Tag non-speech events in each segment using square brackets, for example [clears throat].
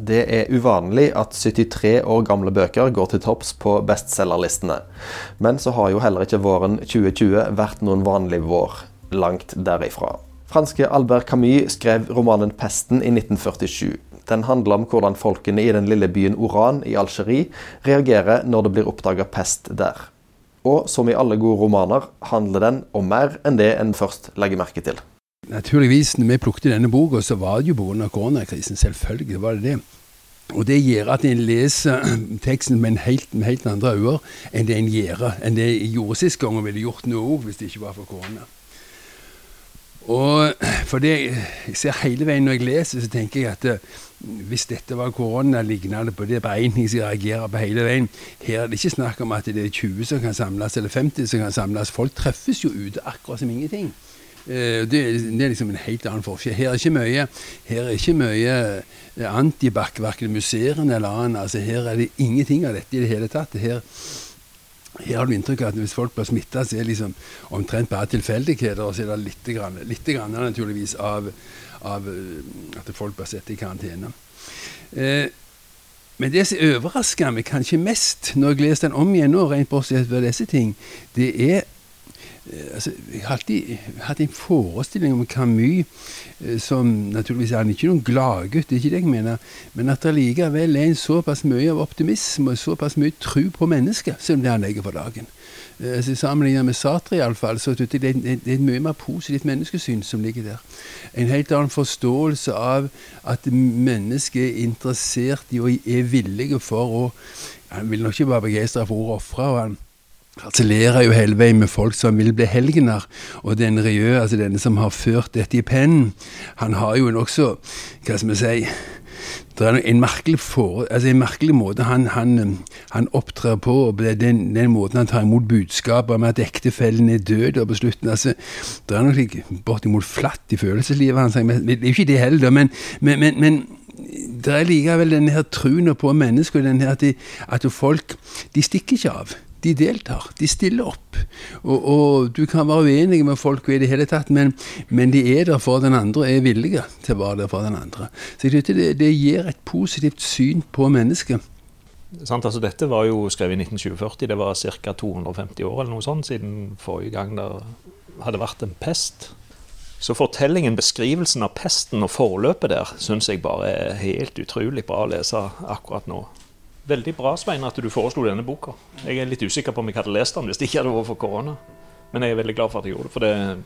Det er uvanlig at 73 år gamle bøker går til topps på bestselgerlistene. Men så har jo heller ikke våren 2020 vært noen vanlig vår. Langt derifra. Franske Albert Camus skrev romanen 'Pesten' i 1947. Den handler om hvordan folkene i den lille byen Oran i Algerie reagerer når det blir oppdaga pest der. Og som i alle gode romaner handler den om mer enn det en først legger merke til. Naturligvis, når vi plukket denne boka, så var det jo pga. koronakrisen. Selvfølgelig var det det. Og det gjør at en leser [clears throat] teksten med, helt, med helt andre øyne enn det en gjør, enn det jeg gjorde sist gang og ville gjort nå hvis det ikke var for korona. Og [clears throat] for det jeg ser hele veien når jeg leser, så tenker jeg at eh, hvis dette var korona lignende på det beregning som reagerer på hele veien Her er det ikke snakk om at det er 20 som kan samles, eller 50 som kan samles. Folk treffes jo ute akkurat som ingenting. Eh, det, det, er liksom en helt annen forskjell. Her er ikke mye, her er ikke mye eh, antibac, verken musserende eller annet. Altså, her er det ingenting av dette i det hele tatt. Her, her har du inntrykk av at hvis folk blir smitta, så er det liksom omtrent bare tilfeldigheter. Og så er det litt, grann, litt grann, naturligvis av, av, eh, at folk blir satt i karantene. Eh, men det som overrasker meg kanskje mest når jeg leser den om igjen nå, rent bortsett fra disse ting, det er altså, Jeg har alltid hatt en forestilling om Camus eh, som naturligvis er ikke noen gladgutt, det er ikke det jeg mener, men at det likevel er en såpass mye av optimisme og såpass mye tro på mennesket som det han legger for dagen. Eh, så Sammenlignet med Sartre, iallfall, så det, det, det er et mye mer positivt menneskesyn som ligger der. En helt annen forståelse av at mennesket er interessert i og er villige for å Han vil nok ikke være begeistra for å ofre harsellerer jo hele veien med folk som vil bli helgener. Og den Rieu, altså denne som har ført dette i pennen, han har jo en også Hva skal vi si det er en merkelig, for, altså en merkelig måte han, han, han, opptrer på, og den, den, måten han tar imot budskapet om at ektefellen er død og på slutten altså, Det er noe bortimot flatt i følelseslivet hans. Det er jo ikke det heller, men, men, men, men det er likevel denne her troen på mennesket, at, de, at folk de stikker ikke av de deltar. De stiller opp. Og, og, du kan være uenig med folk i det hele tatt, men, men, de er der for den andre er villige til å være der for den andre. Så jeg synes det, det gir et positivt syn på mennesket. Sant, altså dette var jo skrevet i 1940. Det var ca. 250 år eller noe sånt siden forrige gang det hadde vært en pest. Så fortellingen, beskrivelsen av pesten og forløpet der, syns jeg bare er helt utrolig bra å lese akkurat nå. Veldig bra Svein, at du foreslo denne boka. Jeg er litt usikker på om jeg hadde lest den hvis det ikke hadde vært for korona. Men jeg er veldig glad for at jeg gjorde det, for det er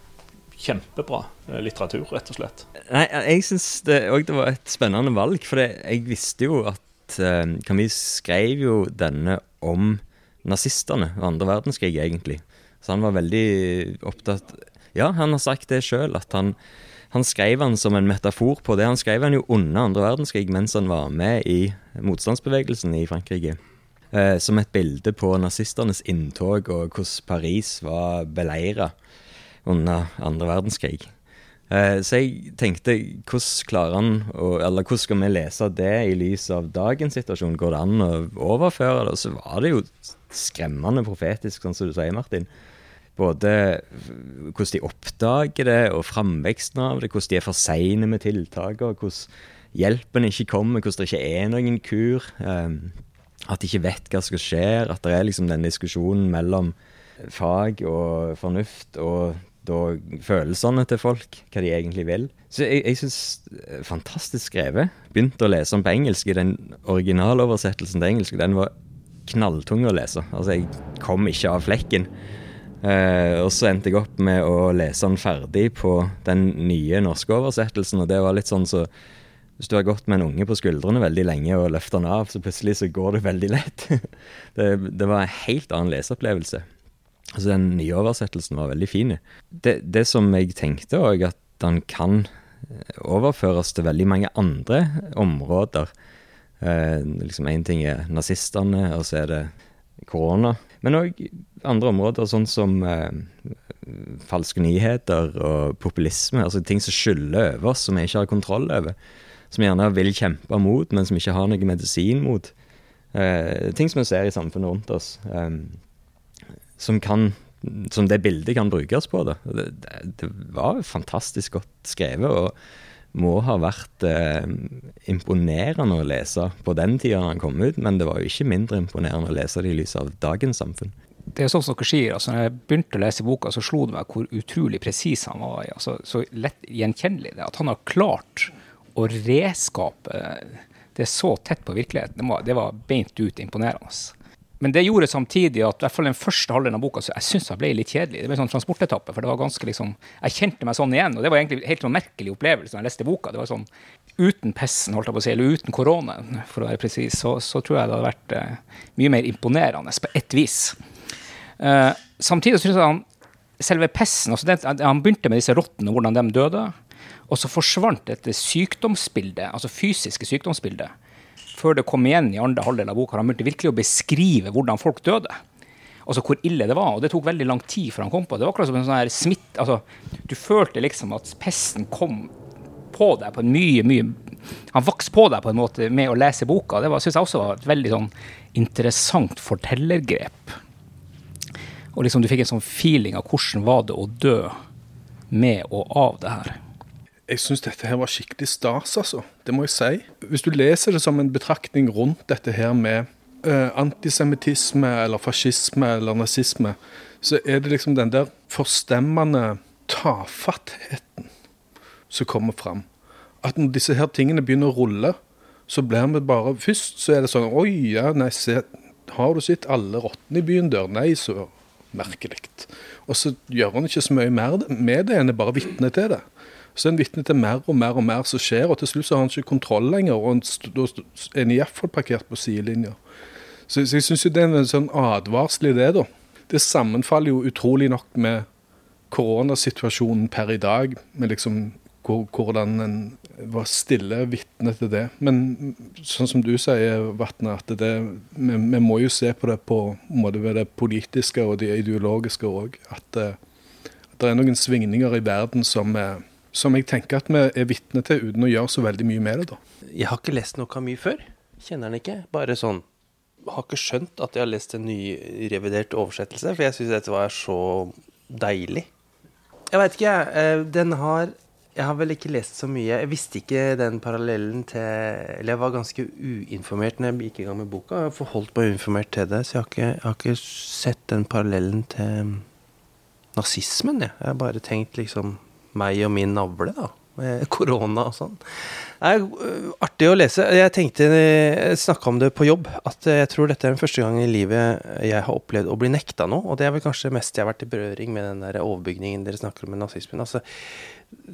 kjempebra litteratur, rett og slett. Nei, Jeg syns det òg var et spennende valg, for jeg visste jo at uh, Camus skrev jo denne om nazistene og andre verdenskrig, egentlig. Så han var veldig opptatt Ja, han har sagt det sjøl, at han han skrev han som en metafor på det. Han skrev han jo under andre verdenskrig mens han var med i motstandsbevegelsen i Frankrike. Eh, som et bilde på nazistenes inntog og hvordan Paris var beleira under andre verdenskrig. Eh, så jeg tenkte hvordan klarer han å, eller hvordan skal vi lese det i lys av dagens situasjon? Går det an å overføre det? Og så var det jo skremmende profetisk, sånn som du sier, Martin. Både hvordan de oppdager det, og framveksten av det, hvordan de er for seine med tiltakene, hvordan hjelpen ikke kommer, hvordan det ikke er noen kur. Um, at de ikke vet hva som skjer, at det er liksom den diskusjonen mellom fag og fornuft og da følelsene til folk, hva de egentlig vil. Så jeg, jeg syns fantastisk skrevet. Begynte å lese om på engelsk. i Den originaloversettelsen til engelsk den var knalltung å lese. Altså, jeg kom ikke av flekken. Eh, og så endte jeg opp med å lese den ferdig på den nye norske oversettelsen, og det var litt sånn så hvis du har gått med en unge på skuldrene veldig lenge og løfter den av, så plutselig så går det veldig lett. [laughs] det, det, var en helt annen leseopplevelse. Altså Den nye oversettelsen var veldig fin. Det, det som jeg tenkte òg, at den kan eh, overføres til veldig mange andre områder. Eh, liksom Én ting er nazistene, og så er det korona. Men òg andre områder, sånn som eh, falske nyheter og populisme. Altså ting som skyller over oss, som vi ikke har kontroll over. Som gjerne vil kjempe mot, men som ikke har noe medisin mot. Eh, ting som vi ser i samfunnet rundt oss. Eh, som kan som det bildet kan brukes på. Det, det, det var fantastisk godt skrevet. og må ha vært eh, imponerende å lese på den tida han kom ut, men det var jo ikke mindre imponerende å lese det i lys av dagens samfunn. Det er sånn som dere sier, altså når jeg begynte å lese boka, så slo det meg hvor utrolig presis han var. Altså, så lett gjenkjennelig det. At han har klart å reskape det så tett på virkeligheten, det var, det var beint ut imponerende. Men det gjorde samtidig at i hvert fall den første halvdelen av boka så jeg synes jeg ble litt kjedelig. Det ble sånn transportetappe, for det var ganske liksom Jeg kjente meg sånn igjen, og det var egentlig helt sånn merkelig opplevelse da jeg leste boka. Det var sånn uten pesten, holdt jeg på å si, eller uten koronaen, for å være presis, så, så, tror jeg det hadde vært eh, mye mer imponerende på ett vis. Eh, samtidig syns jeg han selve pesten altså det, Han begynte med disse rottene, hvordan de døde. Og så forsvant dette sykdomsbildet, altså fysiske sykdomsbildet, før det kom igjen i andre halvdel av boka. Han begynte virkelig å beskrive hvordan folk døde. Altså hvor ille det var. Og det tok veldig lang tid før han kom på det. Var akkurat som en sånn her smitt, altså, Du følte liksom at pesten kom på deg på en mye, mye Han vokste på deg på en måte med å lese boka. Det syns jeg også var et veldig sånn interessant fortellergrep. Og liksom du fikk en sånn feeling av hvordan var det å dø med og av det her. Jeg syns dette her var skikkelig stas, altså. Det må jeg si. Hvis du leser det som en betraktning rundt dette her med uh, antisemittisme eller fascisme eller nazisme, så er det liksom den der forstemmende tafattheten som kommer fram. At når disse her tingene begynner å rulle, så blir vi bare Først så er det sånn Oi, ja, nei, se, har du sett alle rottene i byen dør? Nei, så merkelig. Og så gjør han ikke så mye mer med det enn er bare vitne til det. Så er en vitne til mer og mer og mer som skjer, og til slutt så har han ikke kontroll lenger. Og da er han iallfall parkert på sidelinja. Så, så, jeg syns det er en sånn advarsel i det, da. Det sammenfaller jo utrolig nok med koronasituasjonen per i dag, med liksom hvordan en var stille vitne til det. Men sånn som du sier, Vatne, at det, vi, vi, må jo se på det på måte ved det politiske og det ideologiske òg. At, at, det er noen svingninger i verden som er som jeg tenker at vi er vitne til uten å gjøre så veldig mye med det. da. Jeg har ikke lest noe Camus før. Kjenner den ikke. Bare sånn Jeg Har ikke skjønt at jeg har lest en ny revidert oversettelse, for jeg syns dette var så deilig. Jeg veit ikke, jeg. Eh, den har Jeg har vel ikke lest så mye. Jeg visste ikke den parallellen til Eller jeg var ganske uinformert når jeg gikk i gang med boka. Jeg har forholdt meg uinformert til det, så jeg har ikke, jeg har ikke sett den parallellen til nazismen, jeg. Jeg har bare tenkt liksom meg og min navle, da. Med korona og sånn. Det er øh, artig å lese. Jeg tenkte, jeg snakka om det på jobb, at jeg tror dette er den første gang i livet jeg har opplevd å bli nekta noe. Og det er vel kanskje mest jeg har vært i berøring med den der overbygningen dere snakker om med nazismen. Altså,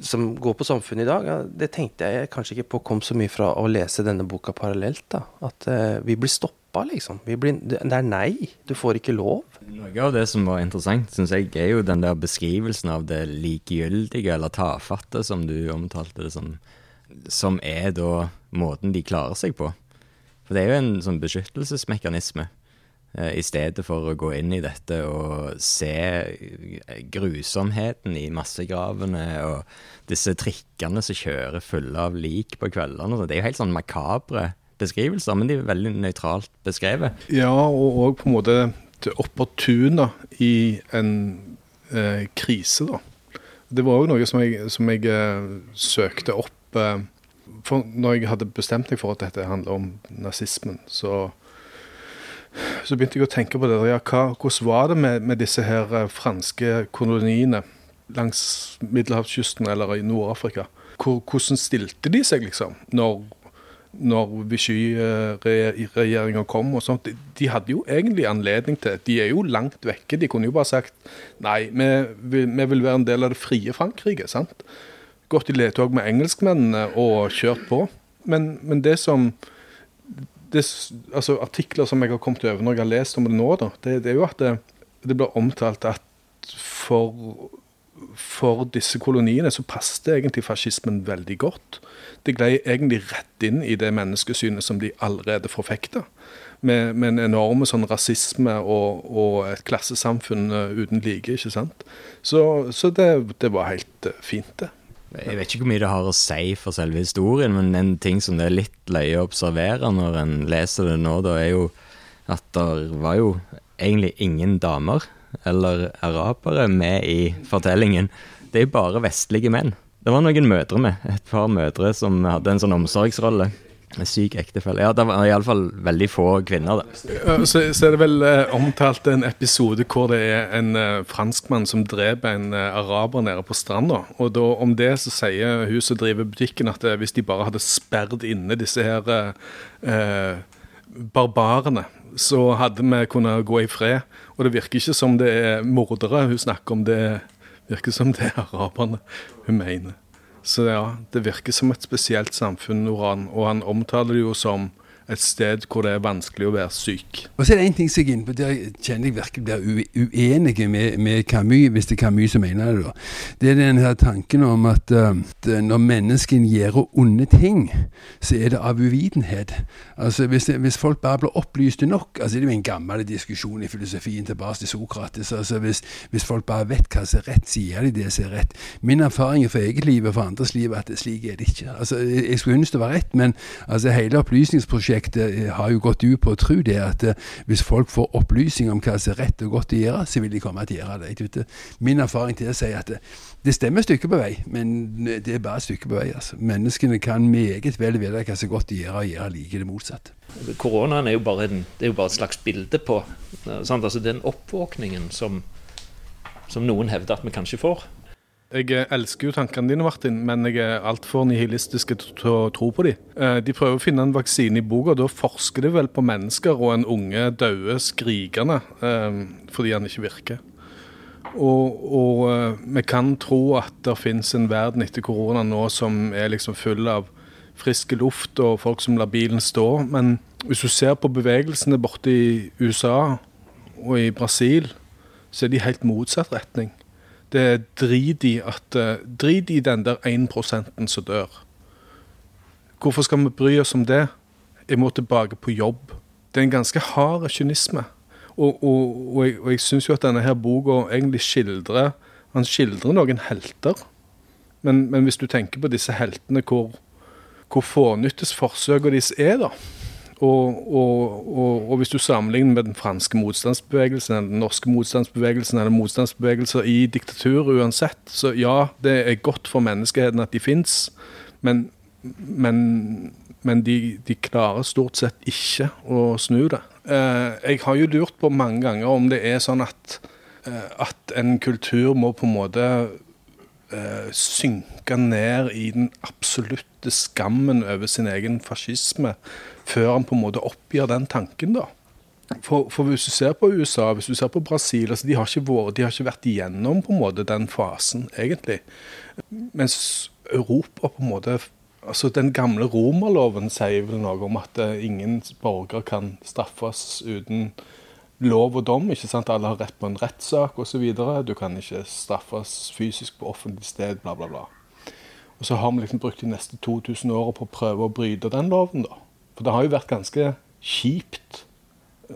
som går på samfunnet i dag. Ja, det tenkte jeg kanskje ikke på kom så mye fra å lese denne boka parallelt. da, At uh, vi blir stoppa, liksom. Blir, det er nei. Du får ikke lov. Noe av det som var interessant, syns jeg, er jo den der beskrivelsen av det likegyldige eller tafatte, som du omtalte det som, som er da måten de klarer seg på. For det er jo en sånn beskyttelsesmekanisme. Eh, I stedet for å gå inn i dette og se grusomheten i massegravene og disse trikkene som kjører fulle av lik på kveldene. Det er jo helt sånn makabre beskrivelser, men de er veldig nøytralt beskrevet. Ja, og, òg på en måte opportuna i en eh, krise, da. Det var òg noe som jeg, som jeg eh, søkte opp eh, For når jeg hadde bestemt meg for at dette handler om nazismen, så, så begynte jeg å tenke på det. Ja, hva, hvordan var det med, med disse her eh, franske koloniene langs middelhavskysten eller i Nord-Afrika? Hvordan stilte de seg, liksom, når når Vichy-regjeringa kom og sånt. De hadde jo egentlig anledning til De er jo langt vekke. De kunne jo bare sagt nei, vi vi vil være en del av det frie Frankrike. sant? Gått i ledtog med engelskmennene og kjørt på. Men, men det som det, altså Artikler som jeg har kommet over når jeg har lest om det nå, da, det, det er jo at det, det blir omtalt at for, for disse koloniene så passet egentlig fascismen veldig godt. Det glei egentlig rett inn i det menneskesynet som de allerede forfekta. Med, med, en enorm sånn rasisme og, og, et klassesamfunn eh, uten like. ikke sant? Så, så det, det, var helt uh, fint, det. Jeg vet ikke hvor mye det har å si for selve historien, men en ting som det er litt løye å observere når en leser det nå, da er jo at det var jo egentlig ingen damer eller arabere med i fortellingen. Det er jo bare vestlige menn. Det var noen mødre med. Et par mødre som hadde en sånn omsorgsrolle. En syk ektefelle. Ja, det var iallfall veldig få kvinner, da. Så, så er det vel eh, omtalt en episode hvor det er en eh, franskmann som dreper en eh, araber nede på stranda. Og da, om det så sier hun som driver butikken at eh, hvis de bare hadde sperret inne disse her eh, eh, barbarene, så hadde vi kunnet gå i fred. Og det virker ikke som det er mordere hun snakker om, det virker som det er araberne hun mener. Så ja, det virker som et spesielt samfunn, Noran, og han omtaler det jo som et sted hvor det er vanskelig å være syk. Og så er det en ting som jeg er inne på, der kjenner jeg virkelig blir ue- uenig med, med Camus, hvis det er Camus som mener det. da. Det er den her tanken om at, uh, når mennesken gjør onde ting, så er det av uvitenhet. Altså hvis, det, hvis folk bare blir opplyste nok, altså det er jo en gammel diskusjon i filosofien tilbake til Sokrates, altså hvis, hvis folk bare vet hva som er rett, sier de det som er rett. Min erfaring fra eget liv og fra andres liv er at slik er det ikke. Altså jeg jeg skulle ønske det var rett, men altså hele opplysningsprosjektet eh, har jo gått ut på å tro det at eh, hvis folk får opplysning om hva som er rett og godt å gjøre, så vil de komme til å gjøre det. Min erfaring til å si at det, det stemmer et stykke på vei, men det er bare et stykke på vei. altså. Menneskene kan meget vel vite hva som er godt å gjøre, og gjøre like det motsatte. Koronaen er jo bare, en, er jo bare et slags bilde på eh, sant? Altså Den oppvåkningen som, som noen hevder at vi kanskje får. Jeg eh, elsker jo tankene dine, Martin, men jeg er altfor nihilistisk til å tro på dem. De prøver å finne en vaksine i boka, da forsker de vel på mennesker, og en unge døde skrikende eh, fordi han ikke virker. Og, og eh, vi kan tro at det finnes en verden etter korona nå som er liksom full av frisk luft og folk som lar bilen stå. Men hvis du ser på bevegelsene borte i USA og i Brasil, så er de helt motsatt retning. Det er drit i, at, eh, drit i den der 1 som dør. Hvorfor skal vi bry oss om det? Jeg må tilbake på jobb. Det er en ganske hard kynisme. Og, og, og jeg, og jeg syns jo at denne her boka egentlig skildrer Han skildrer noen helter. Men, men hvis du tenker på disse heltene, hvor, hvor fånyttes forsøkene deres er, da. Og, og, og, og hvis du sammenligner med den franske motstandsbevegelsen, eller den norske motstandsbevegelsen, eller motstandsbevegelser i diktatur uansett, så ja, det er godt for menneskeheten at de fins, men, men, men de, de klarer stort sett ikke å snu det. Eh, jeg har jo lurt på mange ganger om det er sånn at, eh, at en kultur må på en måte eh, synke ned i den absolutte skammen over sin egen fascisme, før han på en måte oppgir den tanken, da. For, for hvis du ser på USA, hvis du ser på Brasil, altså de, har ikke vært, de har ikke vært igjennom på en måte den fasen, egentlig. Mens Europa på en måte Altså Den gamle romerloven sier vel noe om at eh, ingen borger kan straffes uten lov og dom. ikke sant? Alle har rett på en rettssak osv. Du kan ikke straffes fysisk på offentlig sted, bla, bla, bla. Og så har vi liksom brukt de neste 2000 åra på å prøve å bryte den loven, da. For det har jo vært ganske kjipt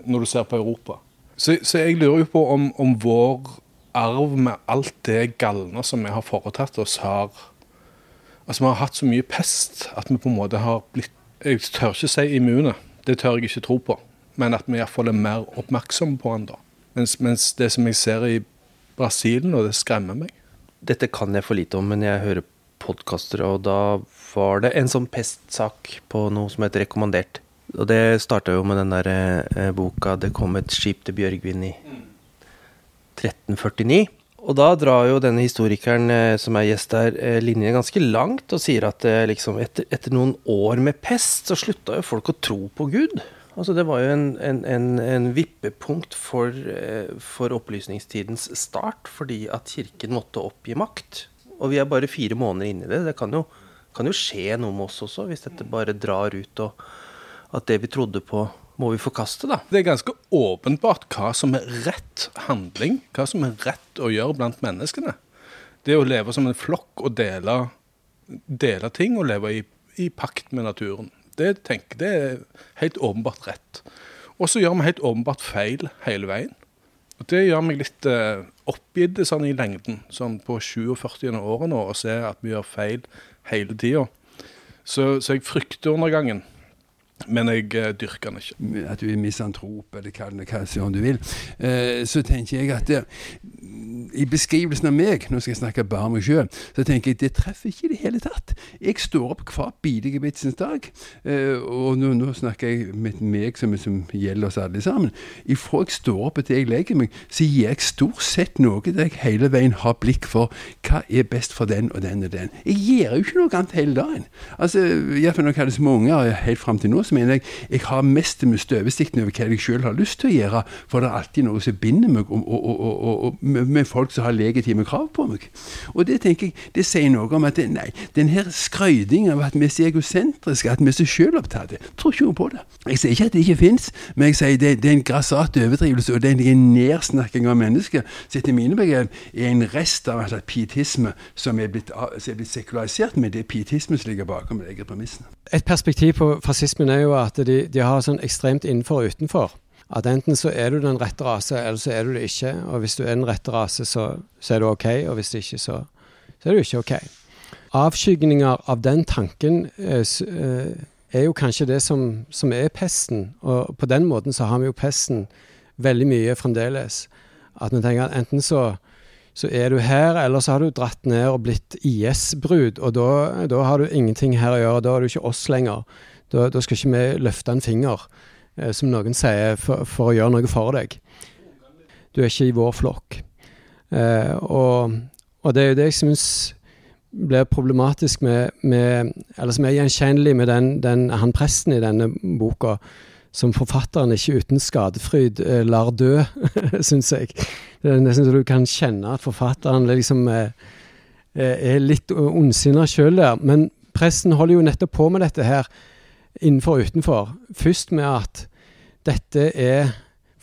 når du ser på Europa. Så, så jeg lurer jo på om, om vår arv med alt det galne som vi har foretatt oss, har Altså, vi har hatt så mye pest at vi på en måte har blitt Jeg tør ikke si immune, det tør jeg ikke tro på. Men at vi iallfall er mer oppmerksomme på den da. Mens, mens det som jeg ser i Brasil nå, det skremmer meg. Dette kan jeg for lite om, men jeg hører podkaster, og da var det en sånn pestsak på noe som heter Rekommandert. Og det starta jo med den der eh, boka 'Det kom et skip til Bjørgvin' i 1349. Og da drar jo denne historikeren eh, som er gjest der, eh, linjen ganske langt og sier at eh, liksom etter, etter noen år med pest, så slutta jo folk å tro på Gud. Altså Det var jo en, en, en, en vippepunkt for, eh, for opplysningstidens start, fordi at kirken måtte oppgi makt. Og vi er bare fire måneder inne i det. Det kan jo, kan jo skje noe med oss også, hvis dette bare drar ut, og at det vi trodde på, må vi forkaste, da. Det er ganske åpenbart hva som er rett handling, hva som er rett å gjøre blant menneskene. Det å leve som en flokk og dele, dele ting og leve i, i pakt med naturen. Det, tenker, det er helt åpenbart rett. Og så gjør vi helt åpenbart feil hele veien. Og Det gjør meg litt eh, oppgitt sånn i lengden, sånn på 47 året nå, å se at vi gjør feil hele tida. Så, så jeg frykter undergangen. Men jeg eh, dyrker den ikke. At du er misantrop, eller kall det hva du vil. Eh, så tenker jeg at det, i beskrivelsen av meg, nå skal jeg snakke bare om meg sjøl, så tenker jeg det treffer ikke i det hele tatt. Jeg står opp hver bidige bitsens dag, eh, og nå, nå snakker jeg med meg som, som gjelder oss alle sammen. Ifra jeg står opp til jeg legger meg, så gir jeg stort sett noe der jeg hele veien har blikk for hva er best for den og den og den. Jeg gjør jo ikke noe annet hele dagen. Altså, Iallfall når jeg har små unger, helt fram til nå, så mener jeg jeg har mest med støvesikten over hva jeg sjøl har lyst til å gjøre, for det er alltid noe som binder meg og, og, og, med, folk som har legitime krav på meg. Og det tenker jeg, det sier noe om at det, nei, den her skrøydingen av at vi er så egosentriske, at vi er så sjølopptatte, tror ikke noe på det. Jeg sier ikke at det ikke fins, men jeg sier det, det er en grassat overdrivelse, og det er en nedsnakking av mennesker som etter mine begrep er en rest av altså, pietisme som er blitt, som er blitt sekularisert med det pietisme som ligger bakom de egne premissene. Et perspektiv på fascismen er jo at de, de har sånn ekstremt innenfor og utenfor. At enten så er du den rette rase, eller så er du det ikke. Og hvis du er den rette rase, så, så er du OK, og hvis ikke, så, så er du ikke OK. Avskygninger av den tanken eh, eh, er jo kanskje det som, som, er pesten. Og på den måten så har vi jo pesten veldig mye fremdeles. At vi tenker at enten så, så er du her, eller så har du dratt ned og blitt IS-brud. Og da, da, har du ingenting her å gjøre. Da er du ikke oss lenger. Da, da skal ikke vi løfte en finger. Eh, som noen sier, for, for, å gjøre noe for deg. Du er ikke i vår flokk. Eh, og, og, det er jo det jeg syns blir problematisk med, med, Eller som er gjenkjennelig med den, den, han presten i denne boka, som forfatteren ikke uten skadefryd eh, lar dø, [laughs] syns jeg. Det er nesten så du kan kjenne at forfatteren liksom eh, er litt ondsinna sjøl der. Men presten holder jo nettopp på med dette her innenfor og utenfor. Først med at dette er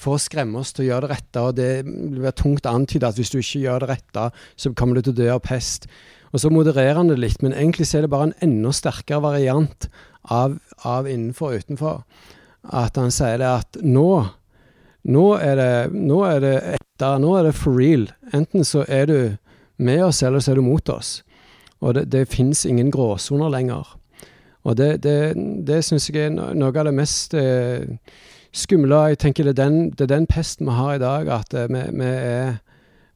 for å skremme oss til å gjøre det rette, og det blir tungt antydet antyde at hvis du ikke gjør det rette, så kommer du til å dø av pest. Og så modererer han det litt, men egentlig så er det bare en enda sterkere variant av, av innenfor og utenfor. At han sier det at nå nå er det, nå er det etter, nå er det for real. Enten så er du med oss, eller så er du mot oss. Og det, det fins ingen gråsoner lenger. Og det, det, det syns jeg er noe av det mest eh, skumle. Jeg tenker det er, den, det er den pesten vi har i dag, at eh, vi, vi, er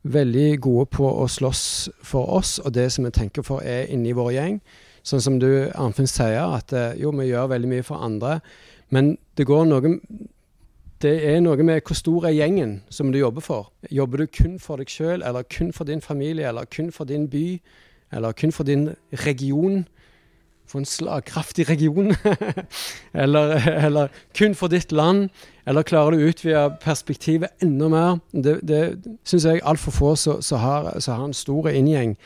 veldig gode på å slåss for oss og det som vi tenker for er inni vår gjeng. Sånn som du, Arnfinn, sier, at eh, jo, vi gjør veldig mye for andre, men det går noe det er noe med hvor stor er gjengen som du jobber for. Jobber du kun for deg sjøl, eller kun for din familie, eller kun for din by, eller kun for din region? For en slagkraftig region, [laughs] eller, eller, kun for ditt land, eller klarer du å utvide perspektivet enda mer? Det, det syns jeg altfor få som har, har, en stor inngjeng,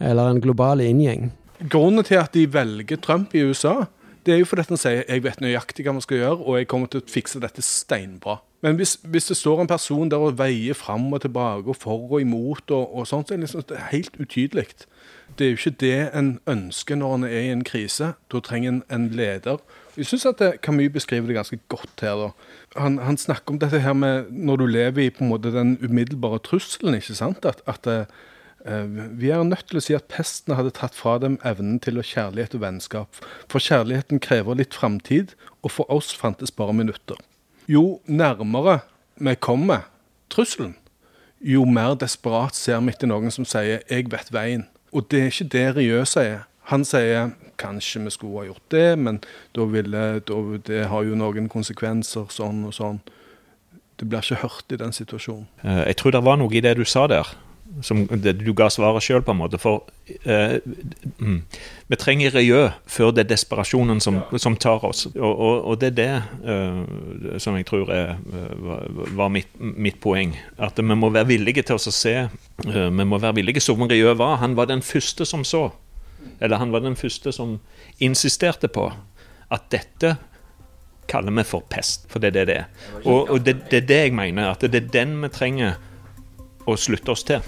eller en global inngjeng. Grunnen til at de velger Trump i USA, det er jo fordi han sier jeg vet nøyaktig hva vi skal gjøre, og jeg kommer til å fikse dette steinbra. Men hvis, hvis det står en person der og veier fram og tilbake og for og imot, og, og sånt, så er det liksom helt utydelig det er jo ikke det en ønsker når en er i en krise. Da trenger en en leder. Jeg syns at Camus beskriver det ganske godt her. da. Han, han, snakker om dette her med når du lever i på en måte den umiddelbare trusselen. ikke sant? At, at uh, vi er nødt til å si at pesten hadde tatt fra dem evnen til å kjærlighet og vennskap. For kjærligheten krever litt framtid, og for oss fantes bare minutter. Jo nærmere vi kommer trusselen, jo mer desperat ser vi etter noen som sier 'jeg vet veien'. Og det er ikke det Riø sier. Han sier kanskje vi skulle ha gjort det, men da ville, da, det har jo noen konsekvenser, sånn og sånn. Det blir ikke hørt i den situasjonen. Eh, jeg tror det var noe i det du sa der, som du ga svaret sjøl, på en måte. For eh, mm, vi trenger Riø før det er desperasjonen som, som tar oss. Og, og, og, det er det eh, som jeg tror er, eh, var mitt, mitt, poeng. At vi må være villige til å se. Eh, vi må være villige som Riø var. Han var den første som så. Eller han var den første som insisterte på at dette kaller vi for pest. For det er det det er. Og, og det, det er det jeg mener. At det er den vi trenger å slutte oss til.